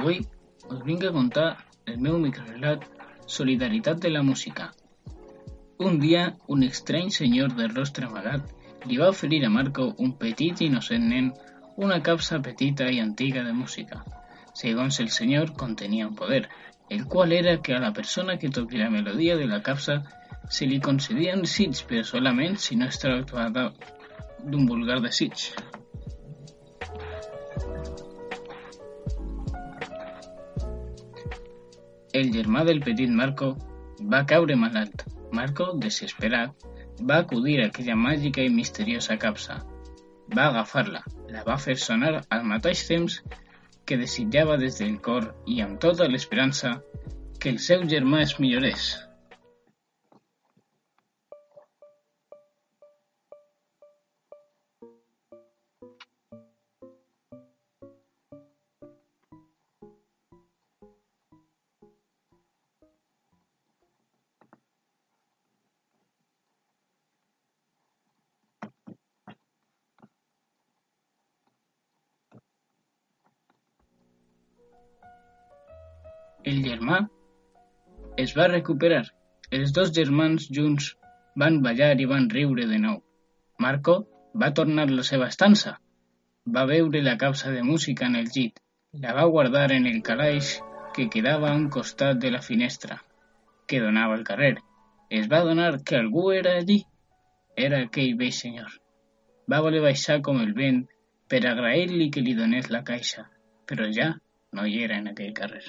Avui us vinc a contar el meu microrelat Solidaritat de la música. Un dia, un estrany senyor de rostre amagat li va oferir a Marco, un petit i innocent nen, una capsa petita i antiga de música. Segons el senyor, contenia un poder, el qual era que a la persona que toqui la melodia de la capsa se li concedien desig, però solament si no es tractava d'un vulgar desig. El germà del petit Marco va caure malalt. Marco, desesperat, va acudir a aquella màgica i misteriosa capsa. Va agafar-la, la va fer sonar al mateix temps que desitjava des del cor i amb tota l'esperança que el seu germà es millorés. El germà es va recuperar. Els dos germans junts van ballar i van riure de nou. Marco va tornar a la seva estança. Va veure la capsa de música en el llit. La va guardar en el calaix que quedava a un costat de la finestra que donava al carrer. Es va adonar que algú era allí. Era aquell vell senyor. Va voler baixar com el vent per agrair-li que li donés la caixa, però ja no hi era en aquell carrer.